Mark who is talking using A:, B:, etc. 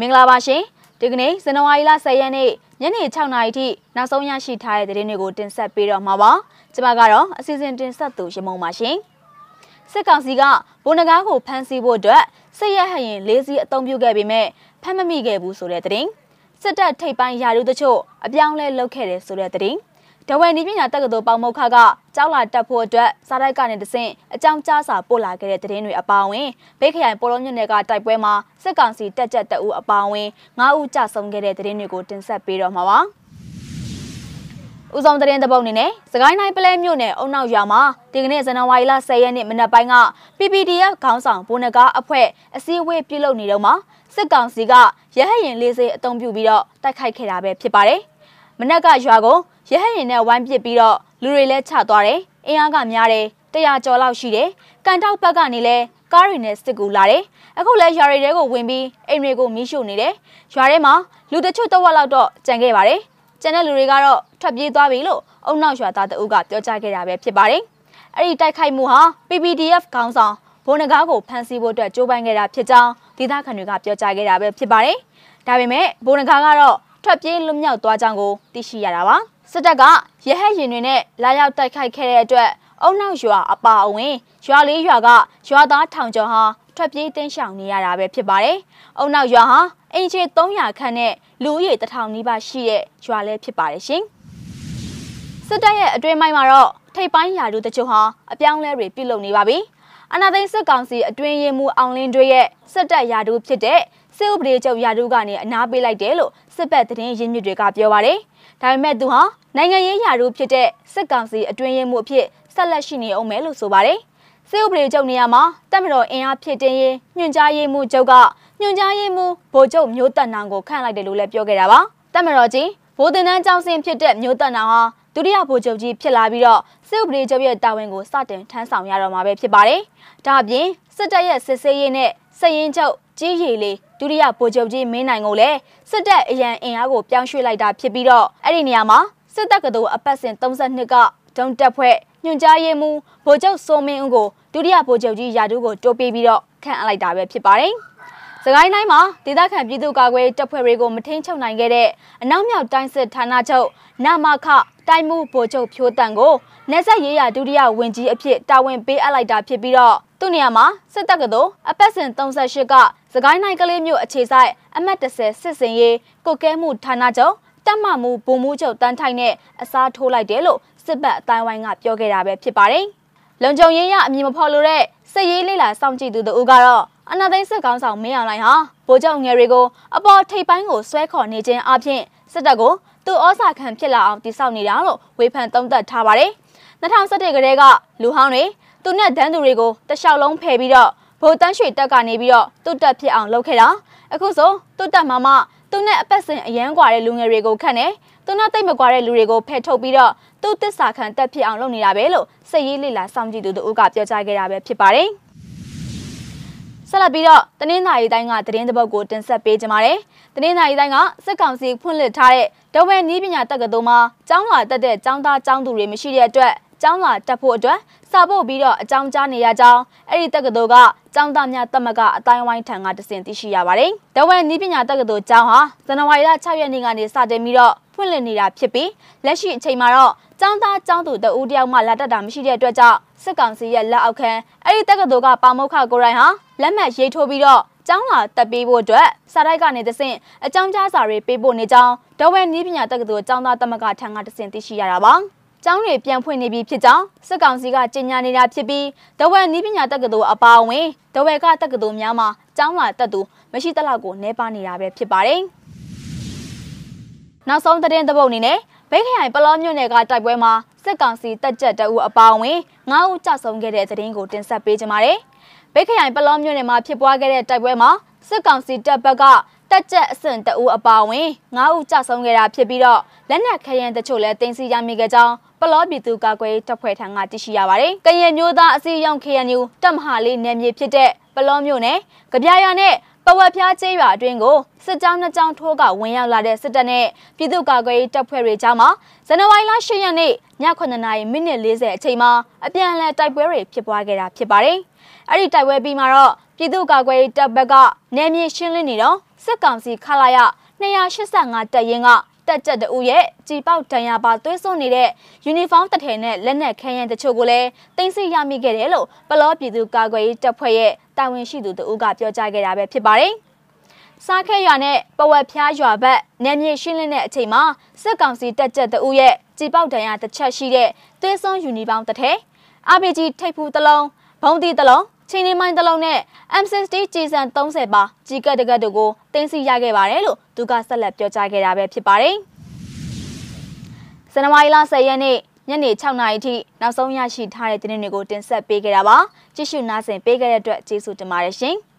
A: မင်္ဂလာပါရှင်ဒီကနေ့ဇန်နဝါရီလ10ရက်နေ့ညနေ6နာရီထိနောက်ဆုံးရရှိထားတဲ့သတင်းတွေကိုတင်ဆက်ပေးတော့မှာပါကျွန်မကတော့အစီအစဉ်တင်ဆက်သူရမုံပါရှင်စစ်ကောင်စီကဗိုလ်နဂါးကိုဖမ်းဆီးဖို့အတွက်စစ်ရဲဟရင်လေးစီးအုံပြုခဲ့ပေမဲ့ဖမ်းမမိခဲ့ဘူးဆိုတဲ့သတင်းစစ်တပ်ထိပ်ပိုင်းယာရုတချို့အပြောင်းလဲလုပ်ခဲ့တယ်ဆိုတဲ့သတင်း ဒဝဲနီးပညာတက္ကသိုလ်ပေါမုခကကြောက်လာတက်ဖို့အတွက်စားတိုက်ကနေတဆင့်အကြောင်းကြားစာပို့လာခဲ့တဲ့သတင်းတွေအပါအဝင်ဘေးခရိုင်ပေါ်လုံးမြင့်နယ်ကတိုက်ပွဲမှာစစ်ကောင်စီတက်ကြက်တအူအပါအဝင်9ဦးကြဆုံးခဲ့တဲ့သတင်းတွေကိုတင်ဆက်ပေးတော့မှာပါ။ဦးဆောင်သတင်းတပုတ်အနေနဲ့စကိုင်းတိုင်းပလဲမြို့နယ်အုံနောက်ရွာမှာဒီကနေ့ဇန်နဝါရီလ10ရက်နေ့မနက်ပိုင်းက PPDF ခေါင်းဆောင်ဗိုလ်နဂါအဖွဲ့အစည်းအဝေးပြုလုပ်နေတော့မှာစစ်ကောင်စီကရဟရင်လေးစေးအုံပြုပြီးတော့တိုက်ခိုက်ခဲ့တာပဲဖြစ်ပါတယ်။မနက်ကရွာကို ရဟရင်နဲ့ဝိုင်းပစ်ပြီးတော့လူတွေလည်းချသွားတယ်အင်အားကများတယ်တရာကျော်လောက်ရှိတယ်ကန်တောက်ဘက်ကနေလဲကားတွေနဲ့စစ်ကူလာတယ်အခုလဲရွာတွေတဲကိုဝင်ပြီးအိမ်တွေကိုမီးရှို့နေတယ်ရွာထဲမှာလူတချို့တဝက်လောက်တော့ကြံခဲ့ပါတယ်ကျန်တဲ့လူတွေကတော့ထွက်ပြေးသွားပြီလို့အုံနောက်ရွာသားတအုပ်ကပြောကြားခဲ့တာပဲဖြစ်ပါတယ်အဲ့ဒီတိုက်ခိုက်မှုဟာ PPDF ခေါင်းဆောင်ဘုံနဂါးကိုဖမ်းဆီးဖို့အတွက်ကြိုးပမ်းခဲ့တာဖြစ်ကြောင်းဒေသခံတွေကပြောကြားခဲ့တာပဲဖြစ်ပါတယ်ဒါပေမဲ့ဘုံနဂါးကတော့ထွက်ပြေးလွတ်မြောက်သွားကြောင်းကိုသိရှိရတာပါ စစ်တပ်ကရဟတ်ရင်တွေနဲ့လာရောက်တိုက်ခိုက်ခဲ့တဲ့အတွက်အုံနောက်ရွာအပါအဝင်ရွာလေးရွာကရွာသားထောင်ကျော်ဟာထွက်ပြေးတင်းရှောင်နေရတာပဲဖြစ်ပါတယ်။အုံနောက်ရွာဟာအင်ချေ300ခန့်နဲ့လူဦးရေ1000နီးပါးရှိတဲ့ရွာလည်းဖြစ်ပါတယ်ရှင်။စစ်တပ်ရဲ့အတွင်းပိုင်းမှာတော့ထိပ်ပိုင်းယာတို့တချို့ဟာအပြောင်းလဲတွေပြုလုပ်နေပါပြီ။အနာသိန်းစစ်ကောင်စီအတွင်းရေးမှူးအောင်လင်းတွေရဲ့စစ်တပ်ယာတို့ဖြစ်တဲ့ စစ်ဥပဒေချုပ်ယာတို့ကနေအနားပေးလိုက်တယ်လို့စစ်ပတ်သတင်းရင်းမြစ်တွေကပြောပါတယ်။ဒါပေမဲ့သူဟာနိုင်ငံရေးရာထူးဖြစ်တဲ့စစ်ကောင်စီအတွင်းရေးမှူးအဖြစ်ဆက်လက်ရှိနေအောင်မယ်လို့ဆိုပါတယ်။စစ်ဥပဒေချုပ်နေရာမှာတပ်မတော်အင်အားဖြစ်တင်းရေးညွှန်ကြားရေးမှူးချုပ်ကညွှန်ကြားရေးမှူးဗိုလ်ချုပ်မျိုးတက်နောင်ကိုခန့်လိုက်တယ်လို့လည်းပြောခဲ့တာပါ။တပ်မတော်ကြီးဗိုလ်တင်တန်းကျောင်းဆင်းဖြစ်တဲ့မျိုးတက်နောင်ဟာဒုတိယဗိုလ်ချုပ်ကြီးဖြစ်လာပြီးတော့စစ်ဥပဒေချုပ်ရဲ့တာဝန်ကိုစတင်ထမ်းဆောင်ရတော့မှာပဲဖြစ်ပါတယ်။ဒါအပြင်စစ်တပ်ရဲ့စစ်ဆေးရေးနဲ့စရင်ချုပ် ကြီးရီလေးဒုတိယဗိုလ်ချုပ်ကြီးမင်းနိုင်ကိုလည်းစစ်တပ်အရန်အင်အားကိုပြောင်းရွှေ့လိုက်တာဖြစ်ပြီးတော့အဲ့ဒီနေရာမှာစစ်တပ်ကတော်အပတ်စဉ်32ကဒုံတက်ဖွဲ့ညွှန်ကြားရေးမှူးဗိုလ်ချုပ်စိုးမင်းဦးကိုဒုတိယဗိုလ်ချုပ်ကြီးရာထူးကိုတိုးပေးပြီးတော့ခန့်အပ်လိုက်တာပဲဖြစ်ပါတယ်။စကိုင်းတိုင်းမှာဒေသခံပြည်သူ့ကာကွယ်တပ်ဖွဲ့တွေကိုမထိန်ချုပ်နိုင်ခဲ့တဲ့အနောက်မြောက်တိုင်းစစ်ဌာနချုပ်နမခတိုင်းမှုဗိုလ်ချုပ်ဖြိုးတန်ကိုနေဆက်ရေးရဒုတိယဝန်ကြီးအဖြစ်တာဝန်ပေးအပ်လိုက်တာဖြစ်ပြီးတော့ သူ့နေရာမှာစစ်တပ်ကတော်အပတ်စဉ်38ကစကိုင်းတိုင်းကလေးမြို့အခြေဆိုင်အမှတ်30စစ်စင်ရေးကုတ်ကဲမှုဌာနချုပ်တက်မှမှုဗိုလ်မှူးချုပ်တန်းထိုင်နဲ့အစားထိုးလိုက်တယ်လို့စစ်ဘက်အတိုင်းဝိုင်းကပြောခဲ့တာပဲဖြစ်ပါတယ်။လုံခြုံရေးရအမည်မဖော်လို့တဲ့စစ်ရေးလေးလာစောင့်ကြည့်သူတို့ကတော့အနာသိန်းစစ်ကောင်းဆောင်မင်းအောင်လှိုင်ဟာဗိုလ်ချုပ်ငယ်တွေကိုအပေါ်ထိပ်ပိုင်းကိုဆွဲခေါ်နေခြင်းအပြင်စစ်တပ်ကိုသူဩစာခံဖြစ်လာအောင်တိစောက်နေတာလို့ဝေဖန်သုံးသပ်ထားပါတယ်။2017ကတည်းကလူဟောင်းတွေ သူနဲ့ဒန်းသူတွေကိုတလျှောက်လုံးဖယ်ပြီးတော့ဗိုလ်တန်းရွှေတက်ကနေပြီးတော့သူ့တက်ဖြစ်အောင်လုပ်ခဲ့တာအခုဆိုသူ့တက်မှာမှသူနဲ့အပတ်စဉ်အရန်ကွာတဲ့လူငယ်တွေကိုခန့်နေသူနဲ့တိတ်မကွာတဲ့လူတွေကိုဖယ်ထုတ်ပြီးတော့သူ့တစ္ဆာခံတက်ဖြစ်အောင်လုပ်နေတာပဲလို့စိတ်ရေးလိလာစောင့်ကြည့်သူတို့ကပြောကြားခဲ့တာပဲဖြစ်ပါတယ်ဆက်လက်ပြီးတော့တနင်္သာရီတိုင်းကသတင်းတပုတ်ကိုတင်ဆက်ပေးကြပါမယ်။တနင်္သာရီတိုင်းကစစ်ကောင်စီဖွင့်လှစ်ထားတဲ့ဒဝဲနီးပညာတက္ကသိုလ်မှာကျောင်းလာတက်တဲ့ကျောင်းသားကျောင်းသူတွေမရှိတဲ့အတွက် ကျောင်းလာတက်ဖို့အတွက်စာပို့ပြီးတော့အကြောင်းကြားနေရကြောင်းအဲ့ဒီတက္ကသိုလ်ကကျောင်းသားများတက်မကအတိုင်းဝိုင်းထံကတစင်သိရှိရပါတယ်။တဝဲနီးပညာတက္ကသိုလ်ကျောင်းဟာဇန်နဝါရီလ6ရက်နေ့ကနေစတင်ပြီးတော့ဖွင့်လှစ်နေတာဖြစ်ပြီးလက်ရှိအချိန်မှာတော့ကျောင်းသားကျောင်းသူတဦးတယောက်မှလာတက်တာမရှိတဲ့အတွက်ကြောင့်စစ်ကောင်စီရဲ့လက်အောက်ခံအဲ့ဒီတက္ကသိုလ်ကပါမုခကိုရိုင်းဟာလက်မှတ်ရေးထိုးပြီးတော့ကျောင်းလာတက်ပေးဖို့အတွက်စာတိုက်ကနေတဆင့်အကြောင်းကြားစာတွေပေးပို့နေကြောင်းဒဝဲနီးပညာတက္ကသိုလ်ကျောင်းသားတက်မကထံကတဆင့်သိရှိရတာပါ။ ကျောင်းတွေပြန်ဖွင့်နေပြီဖြစ်ကြောင်းစစ်ကောင်စီကကြေညာနေတာဖြစ်ပြီးဒဝဲနီးပညာတက္ကသိုလ်အပါအဝင်ဒဝဲကတက္ကသိုလ်များမှာကျောင်းလာတက်သူမရှိသလောက်ကိုနှဲပါနေတာပဲဖြစ်ပါတယ်။နောက်ဆုံးသတင်းသဘုတ်အနေနဲ့ဘိတ်ခရိုင်ပလောမြို့နယ်ကတိုက်ပွဲမှာစစ်ကောင်စီတက်ကြက်တအူအပါအဝင်9ဦးကြဆုံးခဲ့တဲ့သတင်းကိုတင်ဆက်ပေးကြပါမယ်။ဘိတ်ခရိုင်ပလောမြို့နယ်မှာဖြစ်ပွားခဲ့တဲ့တိုက်ပွဲမှာစစ်ကောင်စီတပ်ဘက်ကတက်ကြက်အဆင့်တအူအပါအဝင်9ဦးကြဆုံးခဲ့တာဖြစ်ပြီးတော့လက်နက်ခဲယမ်းတချို့လည်းတင်စီရမိခဲ့ကြောင်း ပလောပြည်သူကာကွယ်တပ်ဖွဲ့ထံကသိရှိရပါတယ်။ကရင်မျိုးသားအစည်းအရုံး KNU တပ်မဟာလေးနယ်မြေဖြစ်တဲ့ပလောမျိုးနယ်ကြပြရွာနဲ့ပဝက်ဖျားကျေးရွာအတွင်းကိုစစ်ကြောင်းနှစ်ကြောင်းထိုးကဝင်ရောက်လာတဲ့စစ်တပ်နဲ့ပြည်သူ့ကာကွယ်တပ်ဖွဲ့တွေကြားမှာဇန်နဝါရီလ10ရက်နေ့ည9:00နာရီမိနစ်40အချိန်မှာအပြန်အလှန်တိုက်ပွဲတွေဖြစ်ပွားခဲ့တာဖြစ်ပါတယ်။အဲ့ဒီတိုက်ပွဲပြီးမှာတော့ပြည်သူ့ကာကွယ်တပ်ဘက်ကနေမြေရှင်းလင်းနေတော့စစစ်ကောင်စီခလာရ285တပ်ရင်းက တက်ကြက်တူရဲ့ជីပေါက်တန်ရပါသွေးစွန်းနေတဲ့ယူနီဖောင်းတထည်နဲ့လက်နက်ခဲယမ်းတချို့ကိုလည်းတင်စီရမိခဲ့တယ်လို့ပလောပြည်သူကာကွယ်ရေးတပ်ဖွဲ့ရဲ့တာဝန်ရှိသူတို့ကပြောကြားခဲ့တာပဲဖြစ်ပါတယ်။စားခဲရွာနဲ့ပဝက်ဖျားရွာဘက်နယ်မြေရှင်းလင်းတဲ့အချိန်မှာစစ်ကောင်စီတက်ကြက်တူရဲ့ជីပေါက်တန်ရတစ်ချက်ရှိတဲ့သွေးစွန်းယူနီဖောင်းတထည် RPG ထိပ်ဖူးတစ်လုံးဘုံတီတစ်လုံး ချင်းနေမိုင်းတစ်လုံးနဲ့ M60 ကြီးစံ30ပါကြီးကတ်တကတ်တို့ကိုတင်စီရခဲ့ပါတယ်လို့သူကဆက်လက်ပြောကြားခဲ့တာပဲဖြစ်ပါတယ်။ဇန်နဝါရီလ10ရက်နေ့ညနေ6နာရီထိနောက်ဆုံးရရှိထားတဲ့သတင်းတွေကိုတင်ဆက်ပေးခဲ့တာပါ။ကြည့်ရှုနားဆင်ပေးခဲ့တဲ့အတွက်ကျေးဇူးတင်ပါတယ်ရှင်။